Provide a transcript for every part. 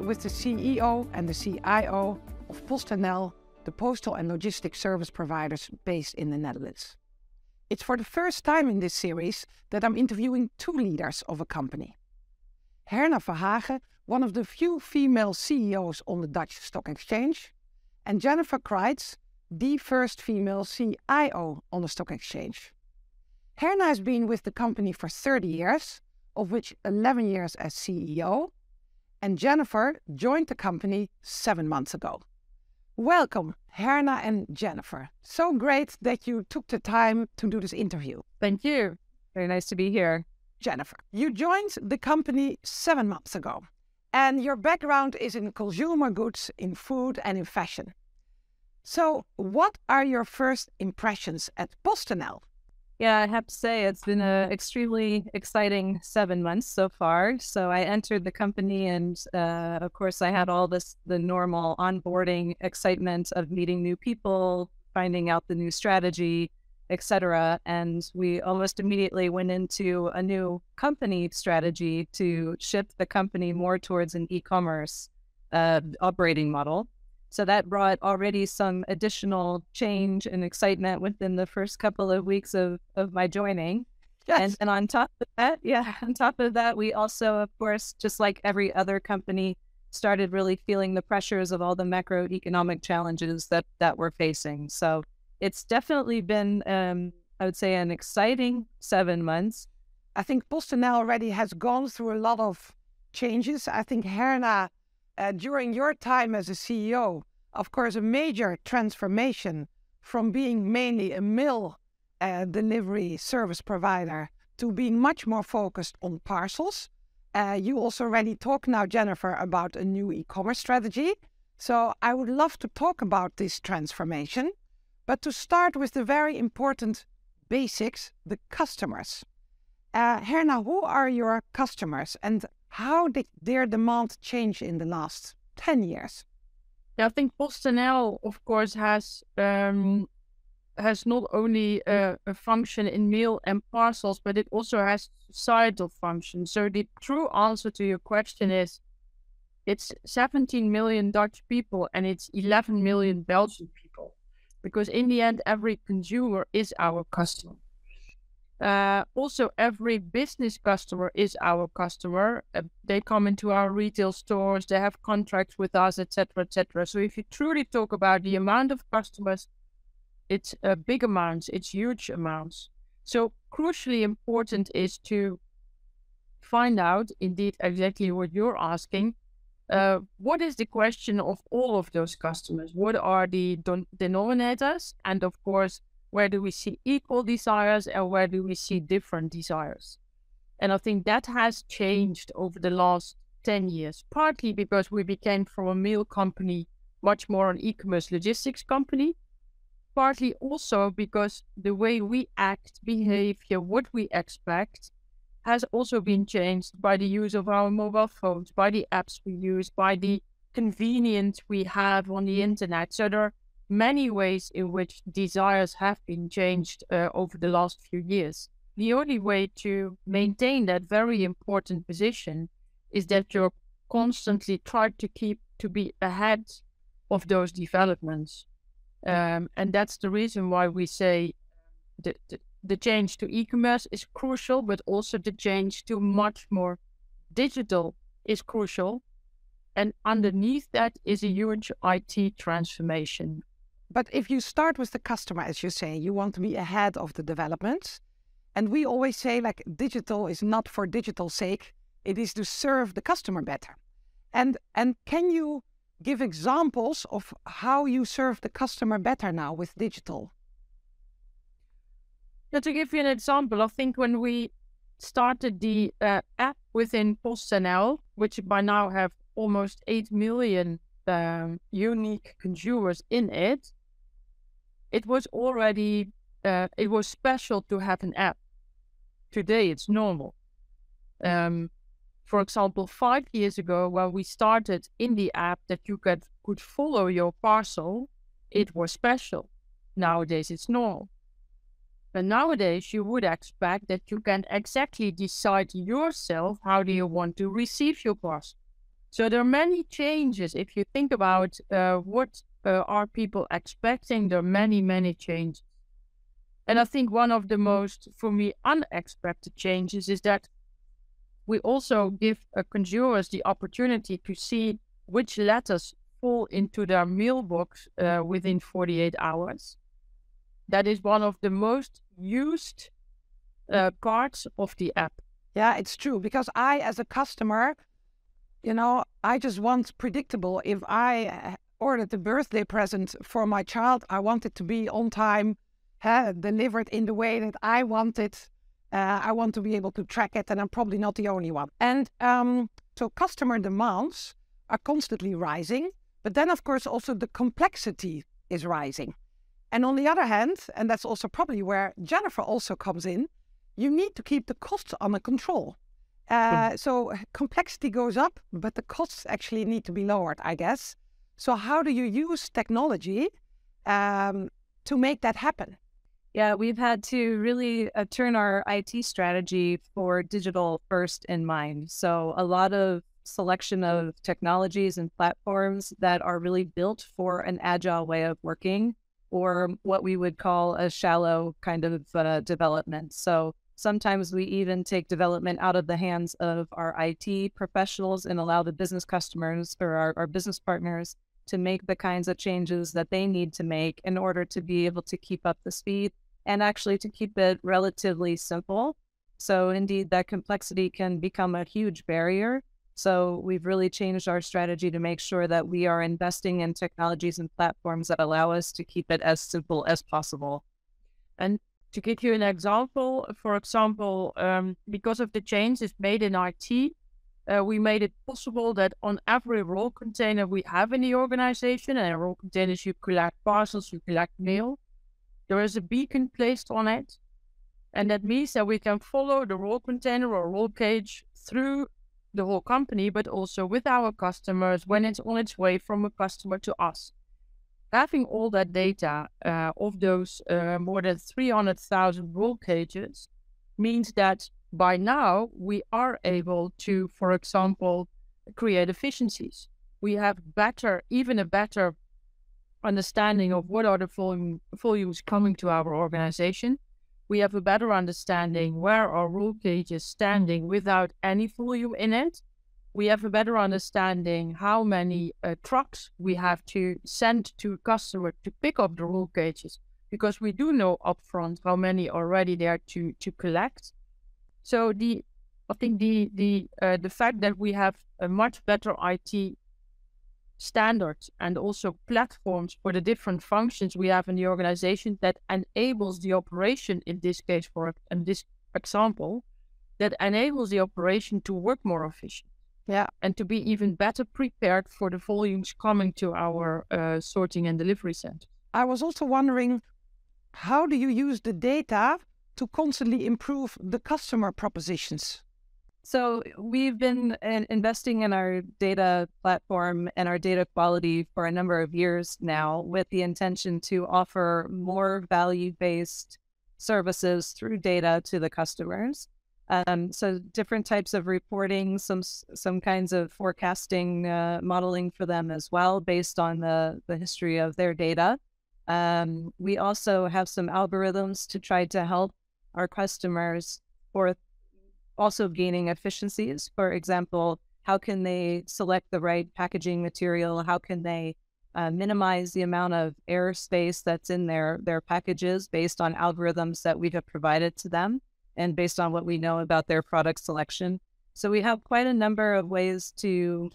with the CEO and the CIO of PostNL, the postal and logistics service providers based in the Netherlands. It's for the first time in this series that I'm interviewing two leaders of a company. Herna Verhagen, one of the few female CEOs on the Dutch Stock Exchange, and Jennifer Crites, the first female CIO on the stock exchange. Herna has been with the company for 30 years, of which 11 years as CEO, and Jennifer joined the company seven months ago. Welcome, Herna and Jennifer. So great that you took the time to do this interview. Thank you. Very nice to be here. Jennifer, you joined the company seven months ago, and your background is in consumer goods, in food, and in fashion. So, what are your first impressions at PostNL? Yeah, I have to say it's been an extremely exciting seven months so far. So I entered the company, and uh, of course, I had all this the normal onboarding excitement of meeting new people, finding out the new strategy, etc. And we almost immediately went into a new company strategy to shift the company more towards an e-commerce uh, operating model. So that brought already some additional change and excitement within the first couple of weeks of, of my joining. Yes. And, and on top of that, yeah, on top of that, we also, of course, just like every other company, started really feeling the pressures of all the macroeconomic challenges that that we're facing. So it's definitely been, um, I would say, an exciting seven months. I think PostNL already has gone through a lot of changes. I think Herna uh, during your time as a CEO, of course, a major transformation from being mainly a mill uh, delivery service provider to being much more focused on parcels. Uh, you also already talked now, Jennifer, about a new e commerce strategy. So I would love to talk about this transformation. But to start with the very important basics the customers. Uh, Herna, who are your customers and how did their demand change in the last 10 years? Yeah, I think PostNL, of course, has um, has not only a, a, function in mail and parcels, but it also has societal function. So the true answer to your question is it's 17 million Dutch people and it's 11 million Belgian people. Because in the end, every consumer is our customer. Uh, also, every business customer is our customer. Uh, they come into our retail stores, they have contracts with us, etc., etc. So, if you truly talk about the amount of customers, it's a big amounts, it's huge amounts. So, crucially important is to find out, indeed, exactly what you're asking. Uh, what is the question of all of those customers? What are the denominators? And of course, where do we see equal desires and where do we see different desires? And I think that has changed over the last 10 years, partly because we became from a mail company much more an e commerce logistics company, partly also because the way we act, behavior, what we expect has also been changed by the use of our mobile phones, by the apps we use, by the convenience we have on the internet. So there many ways in which desires have been changed uh, over the last few years. The only way to maintain that very important position is that you're constantly trying to keep to be ahead of those developments. Um, and that's the reason why we say the, the, the change to e-commerce is crucial, but also the change to much more digital is crucial. And underneath that is a huge IT transformation. But if you start with the customer, as you say, you want to be ahead of the developments. And we always say, like, digital is not for digital sake, it is to serve the customer better. And, and can you give examples of how you serve the customer better now with digital? Yeah, to give you an example, I think when we started the uh, app within PostNL, which by now have almost 8 million um, unique consumers in it, it was already uh, it was special to have an app. Today it's normal. Um, for example, five years ago, when we started in the app that you could could follow your parcel, it was special. Nowadays it's normal. But nowadays you would expect that you can exactly decide yourself how do you want to receive your parcel. So there are many changes. If you think about uh, what uh, are people expecting, there are many, many changes. And I think one of the most, for me, unexpected changes is that we also give uh, consumers the opportunity to see which letters fall into their mailbox uh, within 48 hours. That is one of the most used uh, parts of the app. Yeah, it's true because I, as a customer, you know, I just want predictable. If I ordered a birthday present for my child, I want it to be on time, uh, delivered in the way that I want it. Uh, I want to be able to track it, and I'm probably not the only one. And um, so, customer demands are constantly rising, but then, of course, also the complexity is rising. And on the other hand, and that's also probably where Jennifer also comes in, you need to keep the costs under control. Uh, so complexity goes up, but the costs actually need to be lowered, I guess. So how do you use technology um, to make that happen? Yeah, we've had to really uh, turn our IT strategy for digital first in mind. So a lot of selection of technologies and platforms that are really built for an agile way of working or what we would call a shallow kind of uh, development. So Sometimes we even take development out of the hands of our IT professionals and allow the business customers or our, our business partners to make the kinds of changes that they need to make in order to be able to keep up the speed and actually to keep it relatively simple. So, indeed, that complexity can become a huge barrier. So, we've really changed our strategy to make sure that we are investing in technologies and platforms that allow us to keep it as simple as possible. And to give you an example, for example, um, because of the changes made in IT, uh, we made it possible that on every roll container we have in the organization, and roll containers you collect parcels, you collect mail, there is a beacon placed on it. And that means that we can follow the roll container or roll cage through the whole company, but also with our customers when it's on its way from a customer to us having all that data uh, of those uh, more than 300,000 roll cages means that by now we are able to, for example, create efficiencies. We have better, even a better understanding of what are the volume, volumes coming to our organization. We have a better understanding where our rule roll cages standing without any volume in it we have a better understanding how many uh, trucks we have to send to a customer to pick up the roll cages because we do know upfront how many are already there to to collect. So the I think the the uh, the fact that we have a much better IT standards and also platforms for the different functions we have in the organization that enables the operation in this case for in this example that enables the operation to work more efficient yeah. And to be even better prepared for the volumes coming to our uh, sorting and delivery center. I was also wondering how do you use the data to constantly improve the customer propositions? So we've been investing in our data platform and our data quality for a number of years now with the intention to offer more value based services through data to the customers. Um, so different types of reporting, some some kinds of forecasting uh, modeling for them as well, based on the the history of their data. Um, we also have some algorithms to try to help our customers for also gaining efficiencies. For example, how can they select the right packaging material? How can they uh, minimize the amount of airspace that's in their their packages based on algorithms that we have provided to them? and based on what we know about their product selection. So we have quite a number of ways to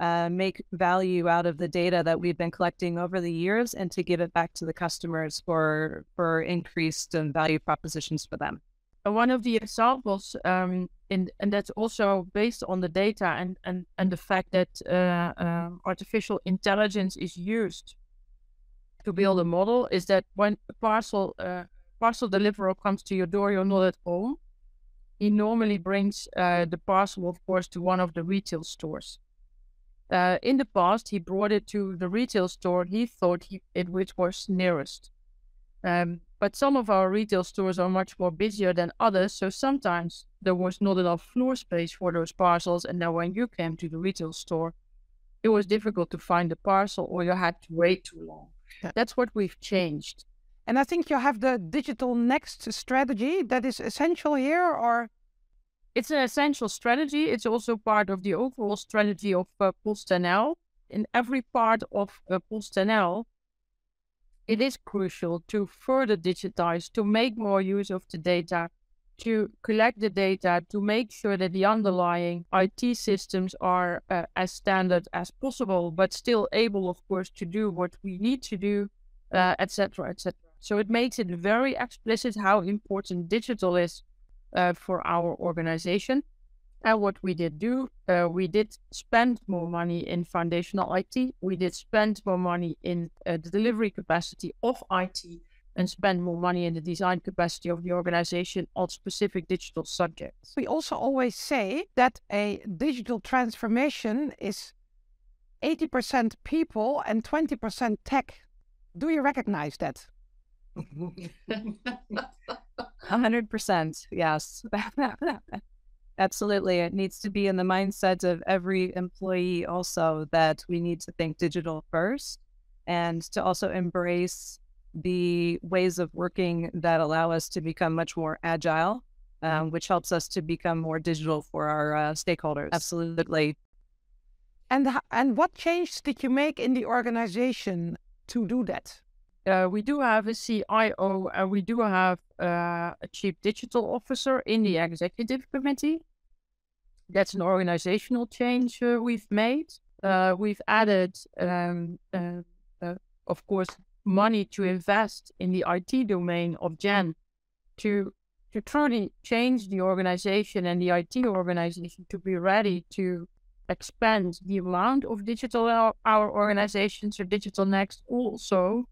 uh, make value out of the data that we've been collecting over the years and to give it back to the customers for for increased um, value propositions for them. One of the examples, um, in, and that's also based on the data and, and, and the fact that uh, uh, artificial intelligence is used to build a model, is that when a parcel uh, parcel deliverer comes to your door, you're not at home. He normally brings uh, the parcel, of course, to one of the retail stores. Uh, in the past, he brought it to the retail store he thought he, it which was nearest. Um, but some of our retail stores are much more busier than others, so sometimes there was not enough floor space for those parcels. And then when you came to the retail store, it was difficult to find the parcel or you had to wait too long. Yeah. That's what we've changed. And I think you have the digital next strategy that is essential here, or It's an essential strategy. It's also part of the overall strategy of uh, PostNL. In every part of uh, PostNL, it is crucial to further digitize, to make more use of the data, to collect the data, to make sure that the underlying IT systems are uh, as standard as possible, but still able, of course, to do what we need to do, uh, etc., etc. So it makes it very explicit how important digital is uh, for our organization. And what we did do, uh, we did spend more money in foundational IT. We did spend more money in uh, the delivery capacity of IT and spend more money in the design capacity of the organization on specific digital subjects. we also always say that a digital transformation is 80% people and 20% tech. Do you recognize that? hundred percent, yes. Absolutely. It needs to be in the mindset of every employee also that we need to think digital first and to also embrace the ways of working that allow us to become much more agile, um, which helps us to become more digital for our uh, stakeholders. Absolutely. And and what change did you make in the organization to do that? Uh, we do have a CIO and we do have uh, a chief digital officer in the executive committee. That's an organizational change uh, we've made. Uh, we've added, um, uh, uh, of course, money to invest in the IT domain of Jen to to truly change the organization and the IT organization to be ready to expand the amount of digital our, our organization. So Digital Next also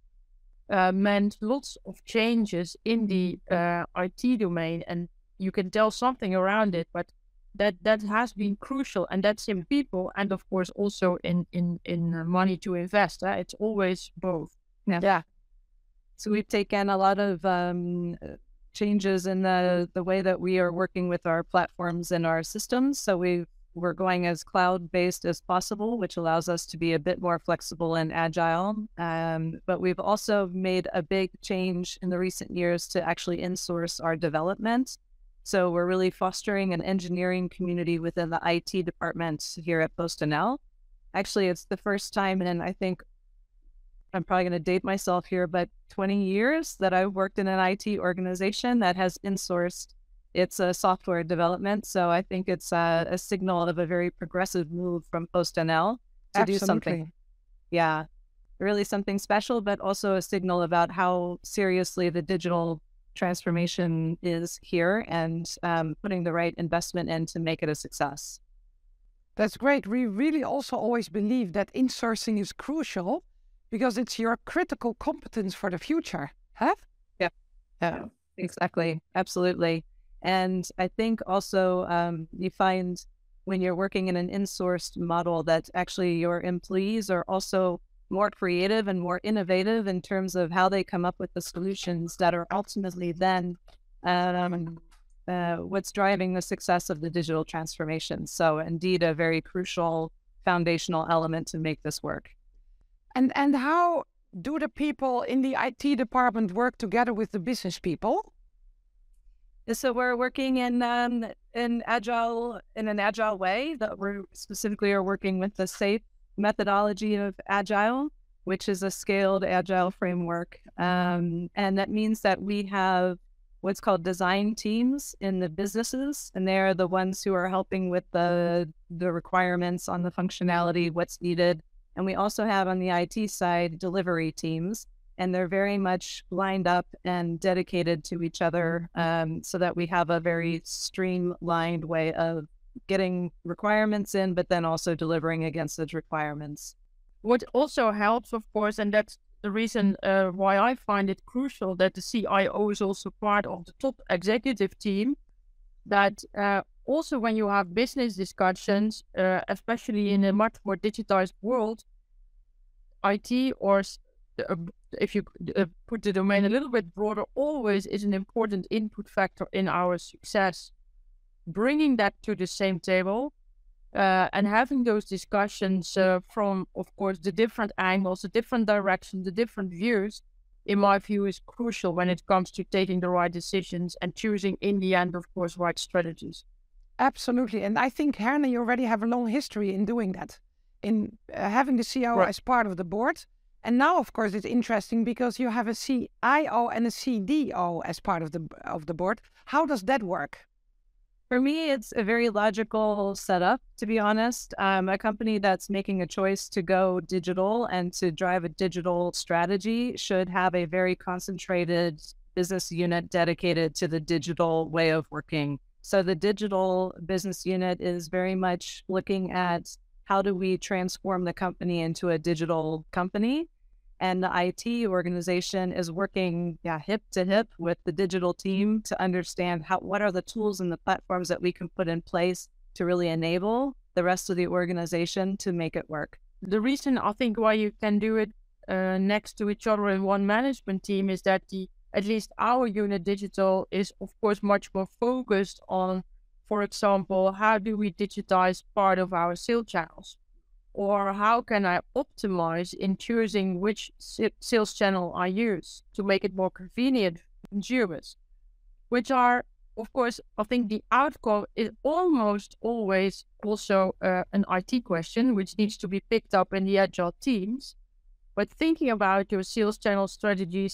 uh, meant lots of changes in the uh, IT domain, and you can tell something around it, but that that has been crucial, and that's in people, and of course also in in in money to invest. Uh, it's always both. Yeah. yeah. So we've taken a lot of um, changes in the the way that we are working with our platforms and our systems. So we we're going as cloud based as possible, which allows us to be a bit more flexible and agile. Um, but we've also made a big change in the recent years to actually insource our development. So we're really fostering an engineering community within the IT department here at PostNL. Actually, it's the first time in I think I'm probably going to date myself here, but 20 years that I've worked in an IT organization that has insourced its a software development. So I think it's uh, a signal of a very progressive move from PostNL to do something. Yeah, really something special, but also a signal about how seriously the digital transformation is here and um, putting the right investment in to make it a success. That's great. We really also always believe that insourcing is crucial because it's your critical competence for the future. Huh? Yeah. Yeah. Exactly. Absolutely. And I think also um, you find when you're working in an insourced model that actually your employees are also more creative and more innovative in terms of how they come up with the solutions that are ultimately then um, uh, what's driving the success of the digital transformation. So, indeed, a very crucial foundational element to make this work. And and how do the people in the IT department work together with the business people? So we're working in um, in agile in an agile way. That we specifically are working with the SAFe methodology of agile, which is a scaled agile framework, um, and that means that we have what's called design teams in the businesses, and they are the ones who are helping with the the requirements on the functionality, what's needed, and we also have on the IT side delivery teams and they're very much lined up and dedicated to each other um, so that we have a very streamlined way of getting requirements in, but then also delivering against those requirements. What also helps, of course, and that's the reason uh, why I find it crucial that the CIO is also part of the top executive team. That uh, also, when you have business discussions, uh, especially in a much more digitized world, IT or if you uh, put the domain a little bit broader, always is an important input factor in our success. bringing that to the same table uh, and having those discussions uh, from, of course, the different angles, the different directions, the different views, in my view, is crucial when it comes to taking the right decisions and choosing, in the end, of course, right strategies. Absolutely. And I think, Herna, you already have a long history in doing that, in uh, having the CIO right. as part of the board. And now, of course, it's interesting because you have a CIO and a CDO as part of the of the board. How does that work? For me, it's a very logical setup, to be honest. Um, a company that's making a choice to go digital and to drive a digital strategy should have a very concentrated business unit dedicated to the digital way of working. So the digital business unit is very much looking at how do we transform the company into a digital company and the IT organization is working yeah, hip to hip with the digital team to understand how what are the tools and the platforms that we can put in place to really enable the rest of the organization to make it work. The reason I think why you can do it uh, next to each other in one management team is that the at least our unit digital is of course much more focused on, for example, how do we digitize part of our sales channels? or how can I optimize in choosing which sales channel I use to make it more convenient for consumers, which are, of course, I think the outcome is almost always also uh, an IT question, which needs to be picked up in the agile teams. But thinking about your sales channel strategy,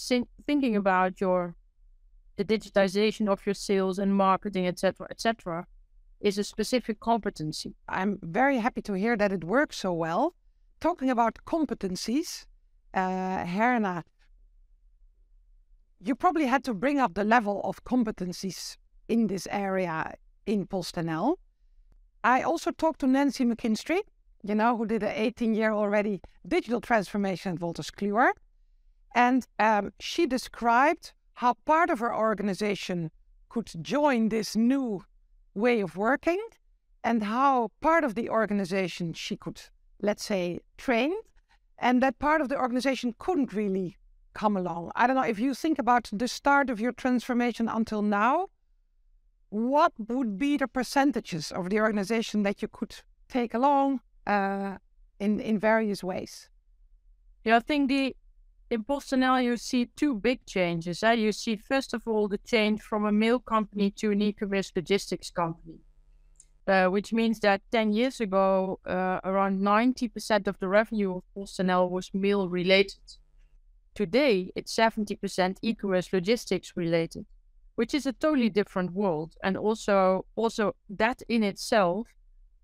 thinking about your the digitization of your sales and marketing, etc., etc., is a specific competency. I'm very happy to hear that it works so well. Talking about competencies, uh, Herna, you probably had to bring up the level of competencies in this area in PostNL. I also talked to Nancy McKinstry, you know, who did an 18 year already digital transformation at Wolters Kluwer. And um, she described how part of her organization could join this new way of working and how part of the organization she could, let's say, train, and that part of the organization couldn't really come along. I don't know if you think about the start of your transformation until now, what would be the percentages of the organization that you could take along uh, in in various ways? Yeah, I think the in PostNL you see two big changes. Eh? You see, first of all, the change from a mail company to an e-commerce logistics company, uh, which means that 10 years ago, uh, around 90% of the revenue of PostNL was mail related. Today, it's 70% e-commerce logistics related, which is a totally different world. And also, also that in itself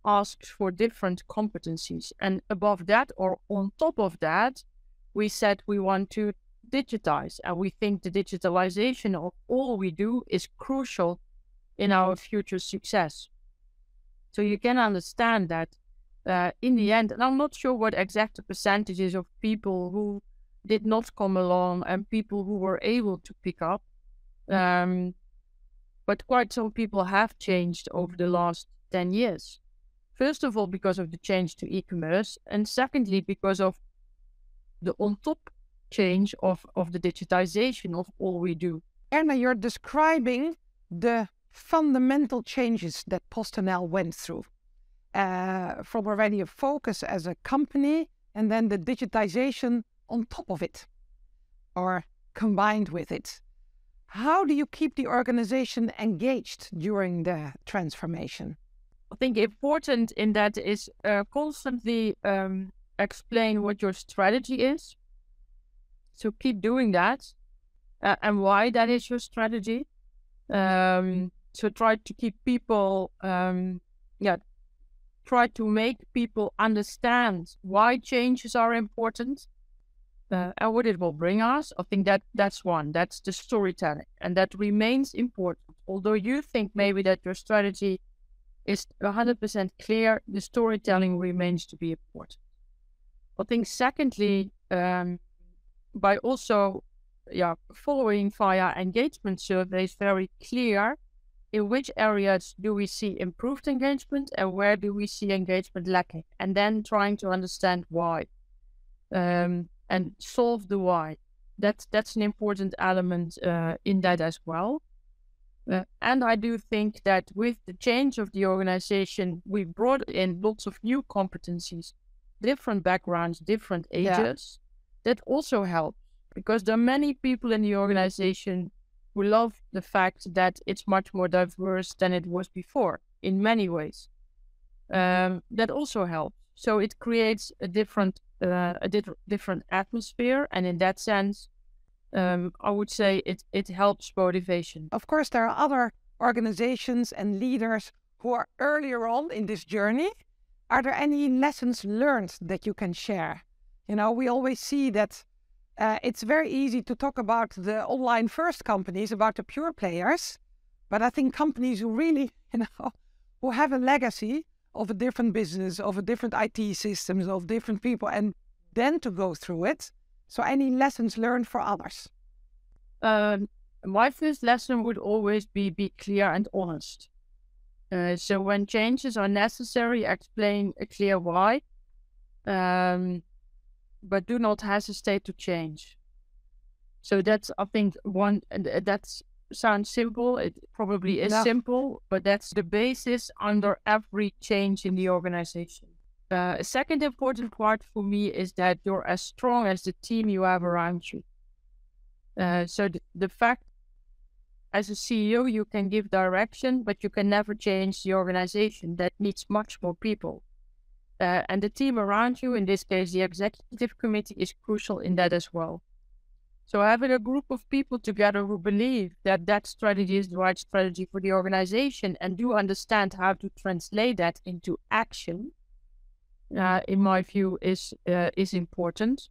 asks for different competencies. And above that, or on top of that, we said we want to digitize and we think the digitalization of all we do is crucial in our future success. So you can understand that uh, in the end, and I'm not sure what exact percentages of people who did not come along and people who were able to pick up, um, but quite some people have changed over the last 10 years. First of all, because of the change to e commerce, and secondly, because of the on top change of, of the digitization of all we do. Herna, you're describing the fundamental changes that PostNL went through. Uh, from already a focus as a company and then the digitization on top of it or combined with it. How do you keep the organization engaged during the transformation? I think important in that is uh, constantly um, explain what your strategy is. So keep doing that uh, and why that is your strategy. Um, so try to keep people, um, yeah, try to make people understand why changes are important uh, and what it will bring us. I think that that's one. That's the storytelling, and that remains important. Although you think maybe that your strategy is 100% clear, the storytelling remains to be important. I think secondly, um, by also yeah, following via engagement surveys very clear in which areas do we see improved engagement and where do we see engagement lacking, and then trying to understand why um, and solve the why. That's that's an important element uh, in that as well. Uh, and I do think that with the change of the organization, we brought in lots of new competencies, different backgrounds, different ages. Yeah. That also helps because there are many people in the organization who love the fact that it's much more diverse than it was before in many ways. Um, that also helps. So it creates a different, uh, a di- different atmosphere, and in that sense, um, I would say it it helps motivation. Of course, there are other organizations and leaders who are earlier on in this journey. Are there any lessons learned that you can share? You know, we always see that uh, it's very easy to talk about the online first companies, about the pure players, but I think companies who really, you know, who have a legacy of a different business, of a different IT systems, of different people, and then to go through it. So, any lessons learned for others? Um, my first lesson would always be be clear and honest. Uh, so, when changes are necessary, explain a clear why. Um, but do not hesitate to change. So that's I think one that sounds simple. It probably is simple, but that's the basis under every change in the organization. Uh, a second important part for me is that you're as strong as the team you have around you. Uh, so the, the fact as a CEO you can give direction, but you can never change the organization. That needs much more people. Uh, and the team around you, in this case, the executive committee, is crucial in that as well. So having a group of people together who believe that that strategy is the right strategy for the organization and do understand how to translate that into action, uh, in my view, is uh, is important.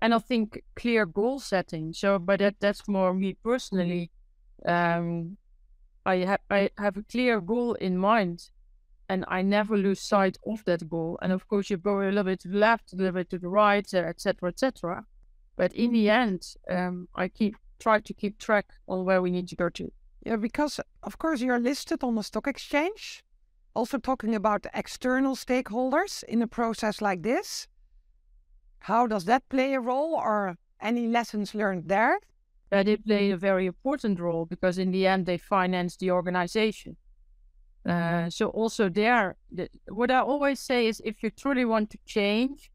And I think clear goal setting. So, but that that's more me personally. Um, I have I have a clear goal in mind and I never lose sight of that goal. And of course, you go a little bit to the left, a little bit to the right, etc., etc. But in the end, um, I keep try to keep track on where we need to go to. Yeah, because of course you're listed on the stock exchange. Also talking about external stakeholders in a process like this. How does that play a role, or any lessons learned there? That they play a very important role because in the end they finance the organization. Uh, so also there, the, what I always say is, if you truly want to change,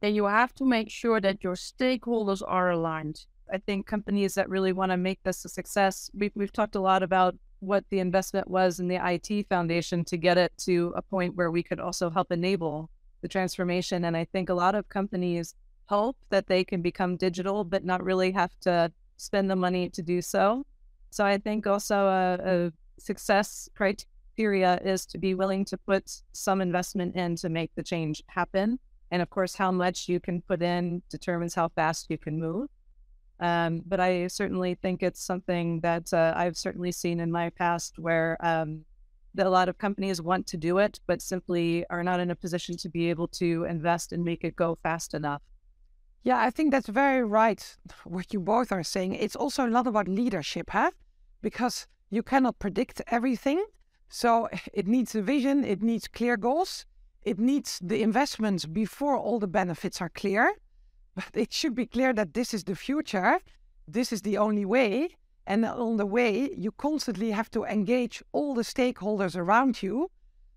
then you have to make sure that your stakeholders are aligned. I think companies that really want to make this a success, we've, we've talked a lot about what the investment was in the IT foundation to get it to a point where we could also help enable the transformation. And I think a lot of companies hope that they can become digital, but not really have to spend the money to do so. So I think also a, a success criteria is to be willing to put some investment in to make the change happen. And of course, how much you can put in determines how fast you can move. Um, but I certainly think it's something that uh, I've certainly seen in my past where um, that a lot of companies want to do it, but simply are not in a position to be able to invest and make it go fast enough. Yeah, I think that's very right. What you both are saying. It's also a lot about leadership, huh? Because you cannot predict everything. So it needs a vision, it needs clear goals, it needs the investments before all the benefits are clear. But it should be clear that this is the future, this is the only way. And on the way, you constantly have to engage all the stakeholders around you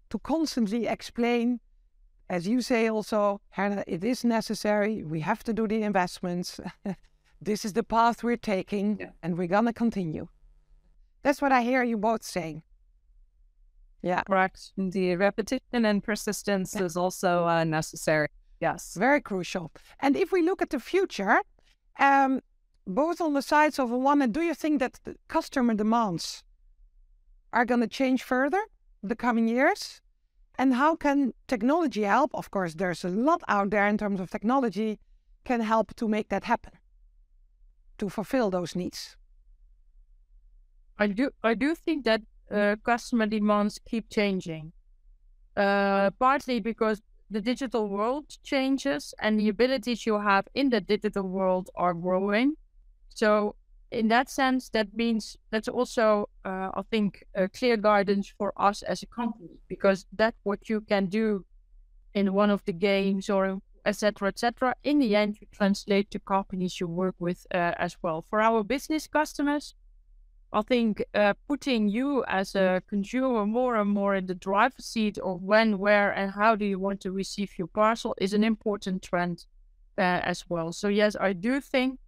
to constantly explain, as you say also, Herna, it is necessary. We have to do the investments. this is the path we're taking, yeah. and we're going to continue. That's what I hear you both saying. Yeah. Correct. The repetition and persistence yeah. is also uh, necessary. Yes. Very crucial. And if we look at the future, um, both on the sides of one, and do you think that the customer demands are going to change further the coming years? And how can technology help? Of course, there's a lot out there in terms of technology can help to make that happen, to fulfill those needs. I do. I do think that uh, customer demands keep changing. Uh, partly because the digital world changes and the abilities you have in the digital world are growing. So, in that sense, that means that's also, uh, I think, a clear guidance for us as a company because that's what you can do in one of the games or etc etc in the end you translate to companies you work with uh, as well for our business customers I think uh, putting you as a consumer more and more in the driver's seat of when, where, and how do you want to receive your parcel is an important trend uh, as well. So, yes, I do think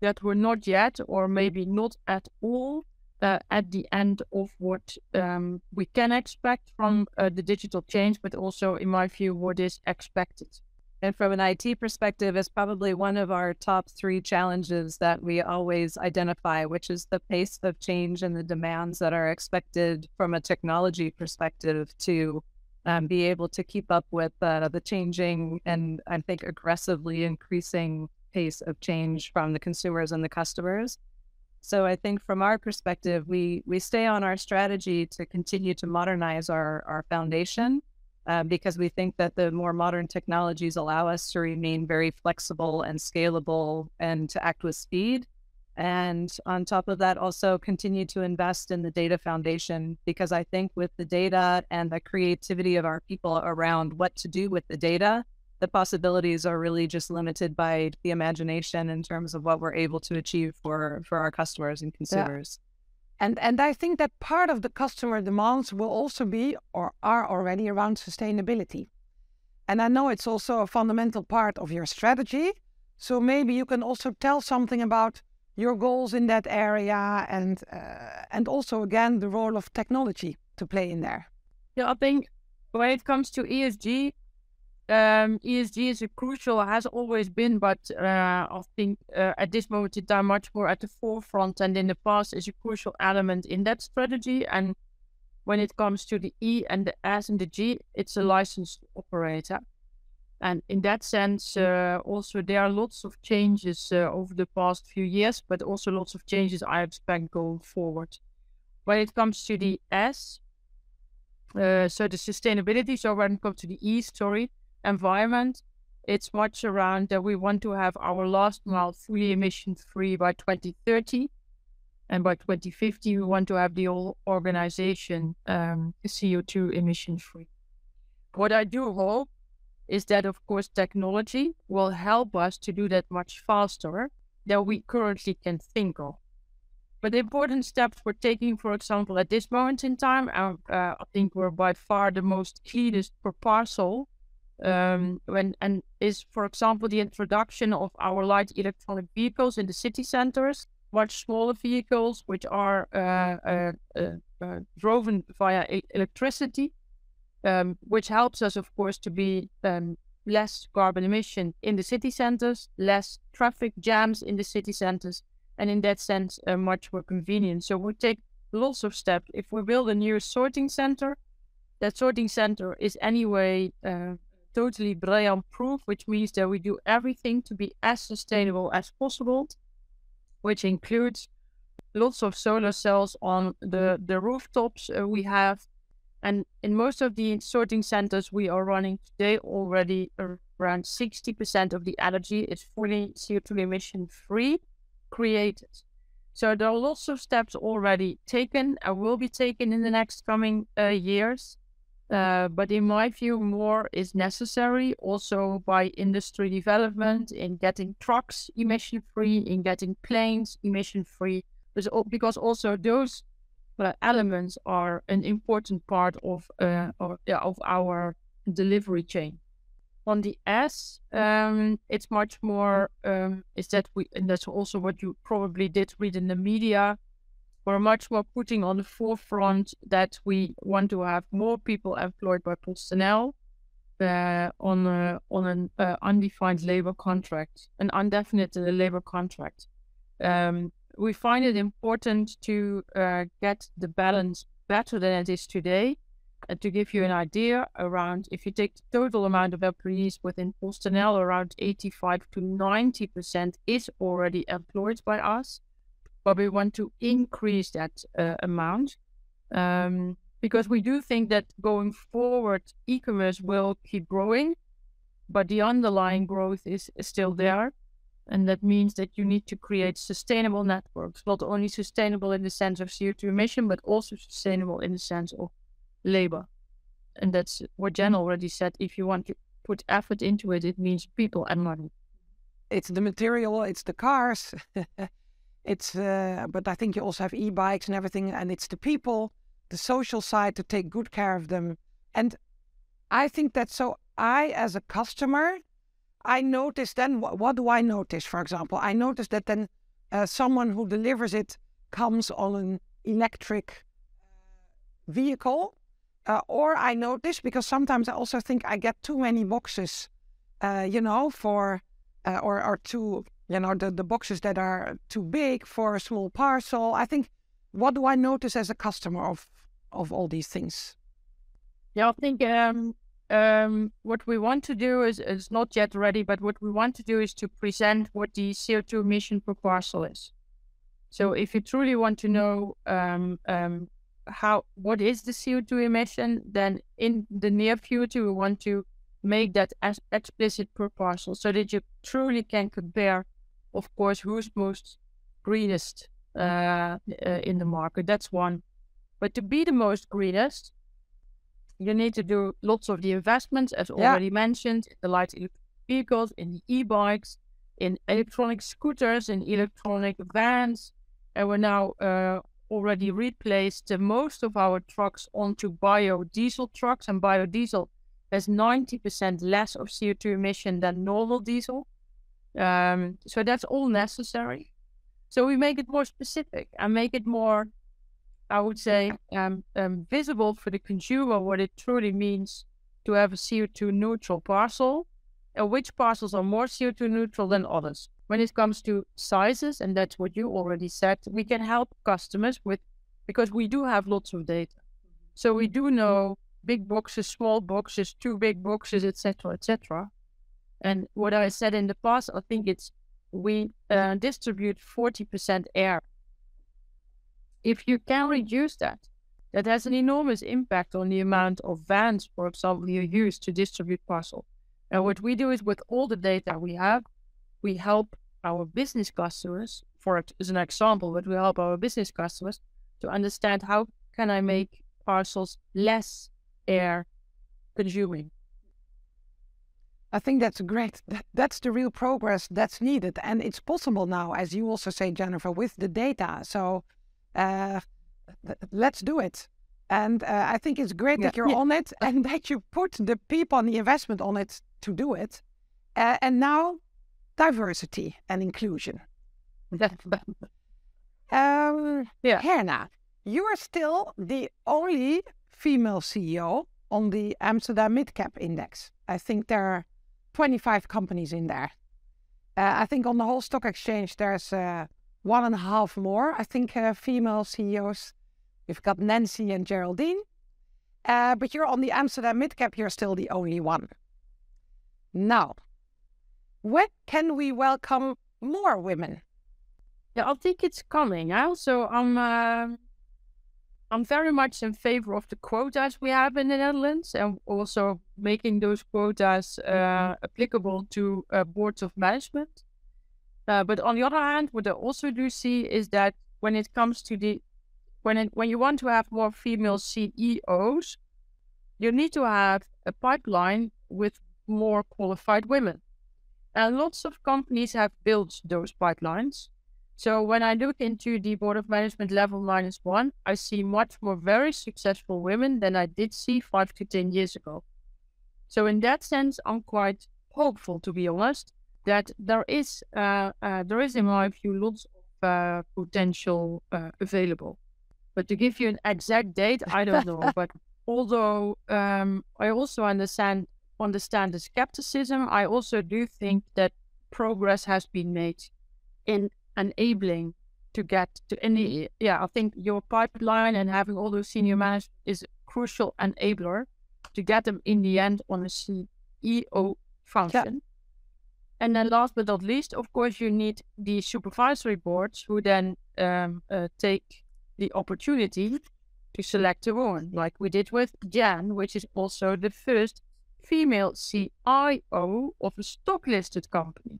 that we're not yet, or maybe not at all, uh, at the end of what um, we can expect from uh, the digital change, but also, in my view, what is expected. And from an IT perspective, is probably one of our top three challenges that we always identify, which is the pace of change and the demands that are expected from a technology perspective to um, be able to keep up with uh, the changing and I think aggressively increasing pace of change from the consumers and the customers. So I think from our perspective, we we stay on our strategy to continue to modernize our our foundation uh, because we think that the more modern technologies allow us to remain very flexible and scalable and to act with speed. And on top of that, also continue to invest in the data foundation because I think with the data and the creativity of our people around what to do with the data, the possibilities are really just limited by the imagination in terms of what we're able to achieve for for our customers and consumers. Yeah. And and I think that part of the customer demands will also be or are already around sustainability. And I know it's also a fundamental part of your strategy. So maybe you can also tell something about your goals in that area and uh, and also again the role of technology to play in there. Yeah, I think when it comes to ESG, um, ESG is a crucial, has always been, but uh, I think uh, at this moment in time, much more at the forefront and in the past is a crucial element in that strategy. And when it comes to the E and the S and the G, it's a licensed operator. And in that sense, uh, also there are lots of changes uh, over the past few years, but also lots of changes I expect going forward. When it comes to the S, uh, so the sustainability, so when it comes to the E, sorry, environment, it's much around that we want to have our last mile fully emission free by 2030. And by 2050, we want to have the whole organization um, CO2 emission free. What I do hope is that, of course, technology will help us to do that much faster than we currently can think of. But the important steps we're taking, for example, at this moment in time, uh, uh, I think we're by far the most cleanest per parcel um, when and is, for example, the introduction of our light electronic vehicles in the city centers, much smaller vehicles which are uh, uh, uh, uh driven via e- electricity, um, which helps us, of course, to be um, less carbon emission in the city centers, less traffic jams in the city centers, and in that sense, uh, much more convenient. So we take lots of steps. If we build a new sorting center, that sorting center is anyway uh, totally BREEAM proof, which means that we do everything to be as sustainable as possible, which includes lots of solar cells on the, the rooftops uh, we have. And in most of the sorting centers we are running today already around 60% of the energy is fully CO2 emission free created. So there are lots of steps already taken and will be taken in the next coming uh, years. Uh, but in my view, more is necessary also by industry development in getting trucks emission free, in getting planes emission free, because also those uh, elements are an important part of uh, of, of our delivery chain. On the S, um, it's much more um, is that we and that's also what you probably did read in the media we're much more putting on the forefront that we want to have more people employed by PostNL uh, on a, on an uh, undefined labor contract, an indefinite labor contract. Um, we find it important to uh, get the balance better than it is today. And to give you an idea, around if you take the total amount of employees within PostNL, around 85 to 90 percent is already employed by us but we want to increase that uh, amount um, because we do think that going forward, e-commerce will keep growing, but the underlying growth is, is still there. And that means that you need to create sustainable networks, not only sustainable in the sense of CO2 emission, but also sustainable in the sense of labor. And that's what Jen already said. If you want to put effort into it, it means people and money. It's the material, it's the cars. It's uh, but I think you also have e-bikes and everything, and it's the people, the social side to take good care of them, and I think that so. I, as a customer, I notice then what, what do I notice? For example, I notice that then uh, someone who delivers it comes on an electric vehicle, uh, or I notice because sometimes I also think I get too many boxes, uh, you know, for uh, or or too you know the the boxes that are too big for a small parcel. I think what do I notice as a customer of of all these things? Yeah, I think um, um, what we want to do is is not yet ready, but what we want to do is to present what the CO2 emission per parcel is. So if you truly want to know um, um, how what is the CO2 emission, then in the near future we want to make that as explicit per parcel so that you truly can compare, of course, who's most greenest uh, uh, in the market. That's one. But to be the most greenest, you need to do lots of the investments, as yeah. already mentioned, the light vehicles, in the e-bikes, in electronic scooters, in electronic vans, and we're now uh, already replaced most of our trucks onto biodiesel trucks, and biodiesel has 90% less of CO2 emission than normal diesel. Um, so that's all necessary. So we make it more specific and make it more, I would say, um, um, visible for the consumer what it truly means to have a CO2 neutral parcel and which parcels are more CO2 neutral than others. When it comes to sizes, and that's what you already said, we can help customers with because we do have lots of data. So we do know big boxes, small boxes, two big boxes, etc., etc. And what I said in the past, I think it's we uh, distribute 40% air. If you can reduce that, that has an enormous impact on the amount of vans, for example, you use to distribute parcel. And what we do is with all the data we have, we help our business customers, for as an example, but we help our business customers to understand how can I make parcels less air consuming. I think that's great. That, that's the real progress that's needed. And it's possible now, as you also say, Jennifer, with the data. So uh, let's do it. And uh, I think it's great yeah. that you're yeah. on it and that you put the people and the investment on it to do it. Uh, and now diversity and inclusion. um, yeah. Herna, you are still the only female CEO on the Amsterdam Midcap Index. I think there are 25 companies in there. Uh, I think on the whole stock exchange there's uh, one and a half more. I think uh, female CEOs. We've got Nancy and Geraldine. Uh, but you're on the Amsterdam Midcap. You're still the only one. Now, when can we welcome more women? Yeah, I think it's coming. I also I'm I'm very much in favor of the quotas we have in the Netherlands, and also making those quotas uh, mm-hmm. applicable to uh, boards of management. Uh, but on the other hand, what I also do see is that when it comes to the when it, when you want to have more female CEOs, you need to have a pipeline with more qualified women. And lots of companies have built those pipelines. So when I look into the board of management level minus one, I see much more very successful women than I did see five to 10 years ago. So in that sense, I'm quite hopeful, to be honest, that there is, uh, uh, there is in my view, lots of uh, potential uh, available. But to give you an exact date, I don't know. but although um, I also understand understand the skepticism, I also do think that progress has been made in enabling to get to any. Yeah, I think your pipeline and having all those senior managers is a crucial enabler to get them in the end on a CEO function. Yeah. And then last but not least, of course, you need the supervisory boards who then um, uh, take the opportunity to select a woman, like we did with Jen, which is also the first female CIO of a stock listed company.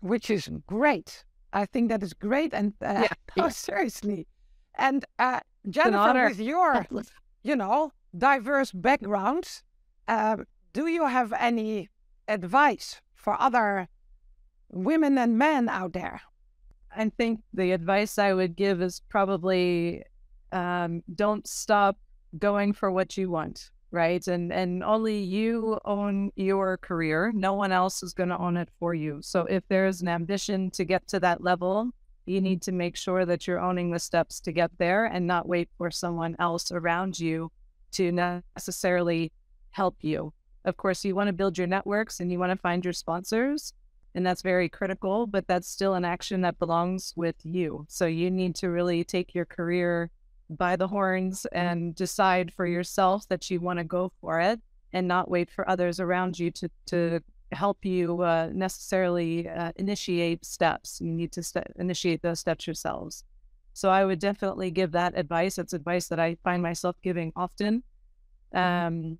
Which is great. I think that is great. And uh, yeah, seriously. And uh, Jennifer, with your, you know, diverse background, uh, do you have any advice for other women and men out there? I think the advice I would give is probably um, don't stop going for what you want, right? And and only you own your career. No one else is going to own it for you. So if there's an ambition to get to that level, you need to make sure that you're owning the steps to get there and not wait for someone else around you to necessarily help you. Of course, you want to build your networks and you want to find your sponsors, and that's very critical, but that's still an action that belongs with you. So you need to really take your career by the horns and decide for yourself that you want to go for it and not wait for others around you to, to help you uh, necessarily uh, initiate steps. You need to st- initiate those steps yourselves. So I would definitely give that advice. It's advice that I find myself giving often. Um,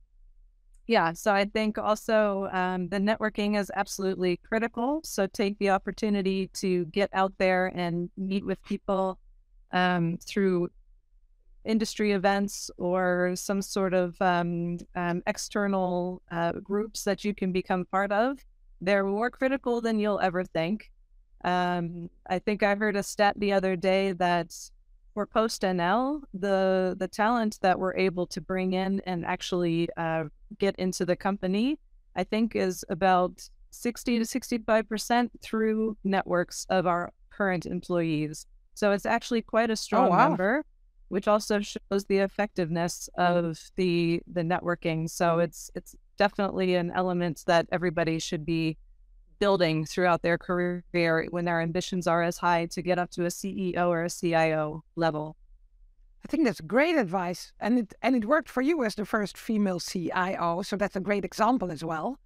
yeah, so I think also um, the networking is absolutely critical. So take the opportunity to get out there and meet with people um, through industry events or some sort of um, um, external uh, groups that you can become part of. They're more critical than you'll ever think. Um, I think I heard a stat the other day that for PostNL, the the talent that we're able to bring in and actually uh, get into the company, I think is about 60 to 65 percent through networks of our current employees. So it's actually quite a strong oh, wow. number which also shows the effectiveness of the the networking. So it's it's definitely an element that everybody should be building throughout their career when their ambitions are as high to get up to a CEO or a CIO level. I think that's great advice, and it and it worked for you as the first female CIO, so that's a great example as well.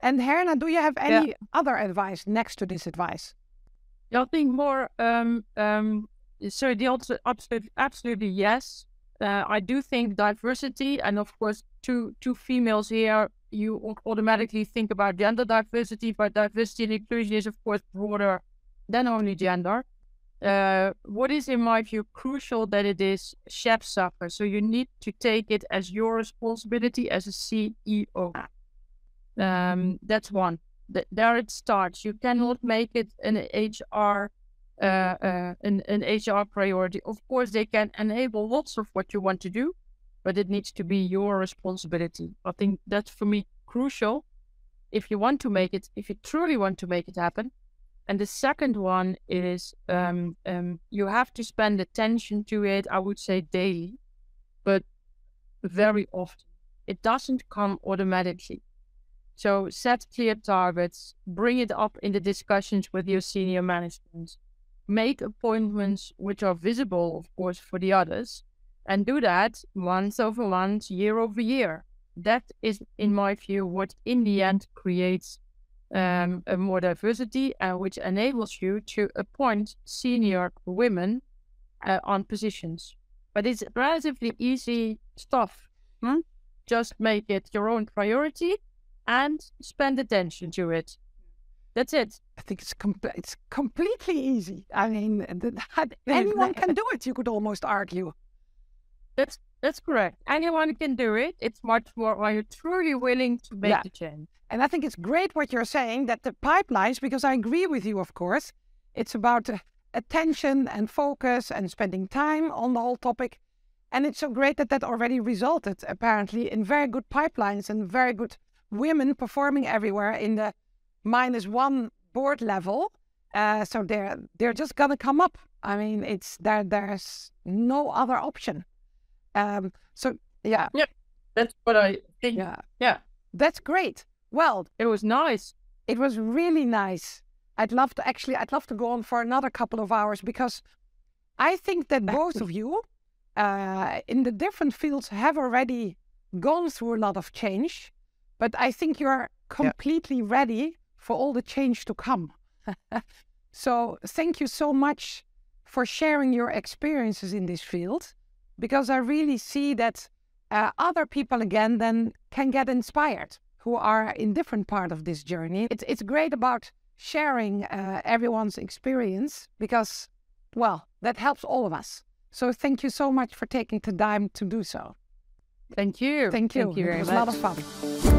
And Herna, do you have any yeah. other advice next to this advice? Yeah, I think more um, um, so the answer absolutely, absolutely yes. Uh, I do think diversity, and of course, two two females here, you automatically think about gender diversity, but diversity and inclusion is of course broader than only gender. Uh, what is, in my view, crucial that it is chefsache. So you need to take it as your responsibility as a CEO. Um, that's one. Th- there it starts. You cannot make it an HR uh, uh, an, an HR priority. Of course, they can enable lots of what you want to do, but it needs to be your responsibility. I think that's for me crucial if you want to make it, if you truly want to make it happen. And the second one is um, um, you have to spend attention to it, I would say daily, but very often. It doesn't come automatically. So set clear targets, bring it up in the discussions with your senior management, make appointments which are visible, of course, for the others, and do that month over month, year over year. That is, in my view, what in the end creates um, a more diversity and which enables you to appoint senior women uh, on positions. But it's relatively easy stuff. Hmm? Just make it your own priority and spend attention to it. That's it. I think it's com- it's completely easy. I mean, anyone can do it. You could almost argue. That's that's correct. Anyone can do it. It's much more when you're truly willing to make yeah. the change. And I think it's great what you're saying that the pipelines, because I agree with you, of course. It's about uh, attention and focus and spending time on the whole topic. And it's so great that that already resulted, apparently, in very good pipelines and very good women performing everywhere in the minus one board level. Uh, so they're they're just gonna come up. I mean, it's there. There's no other option. Um. So yeah. Yeah. That's what I think. Yeah. Yeah. That's great. Well, it was nice. It was really nice. I'd love to actually. I'd love to go on for another couple of hours because I think that both of you, uh, in the different fields, have already gone through a lot of change. But I think you're completely yeah. ready for all the change to come. so, thank you so much for sharing your experiences in this field because I really see that uh, other people again then can get inspired who are in different part of this journey. It's it's great about sharing uh, everyone's experience because well that helps all of us. So thank you so much for taking the time to do so. Thank you. Thank you. Thank you very it was much. a lot of fun.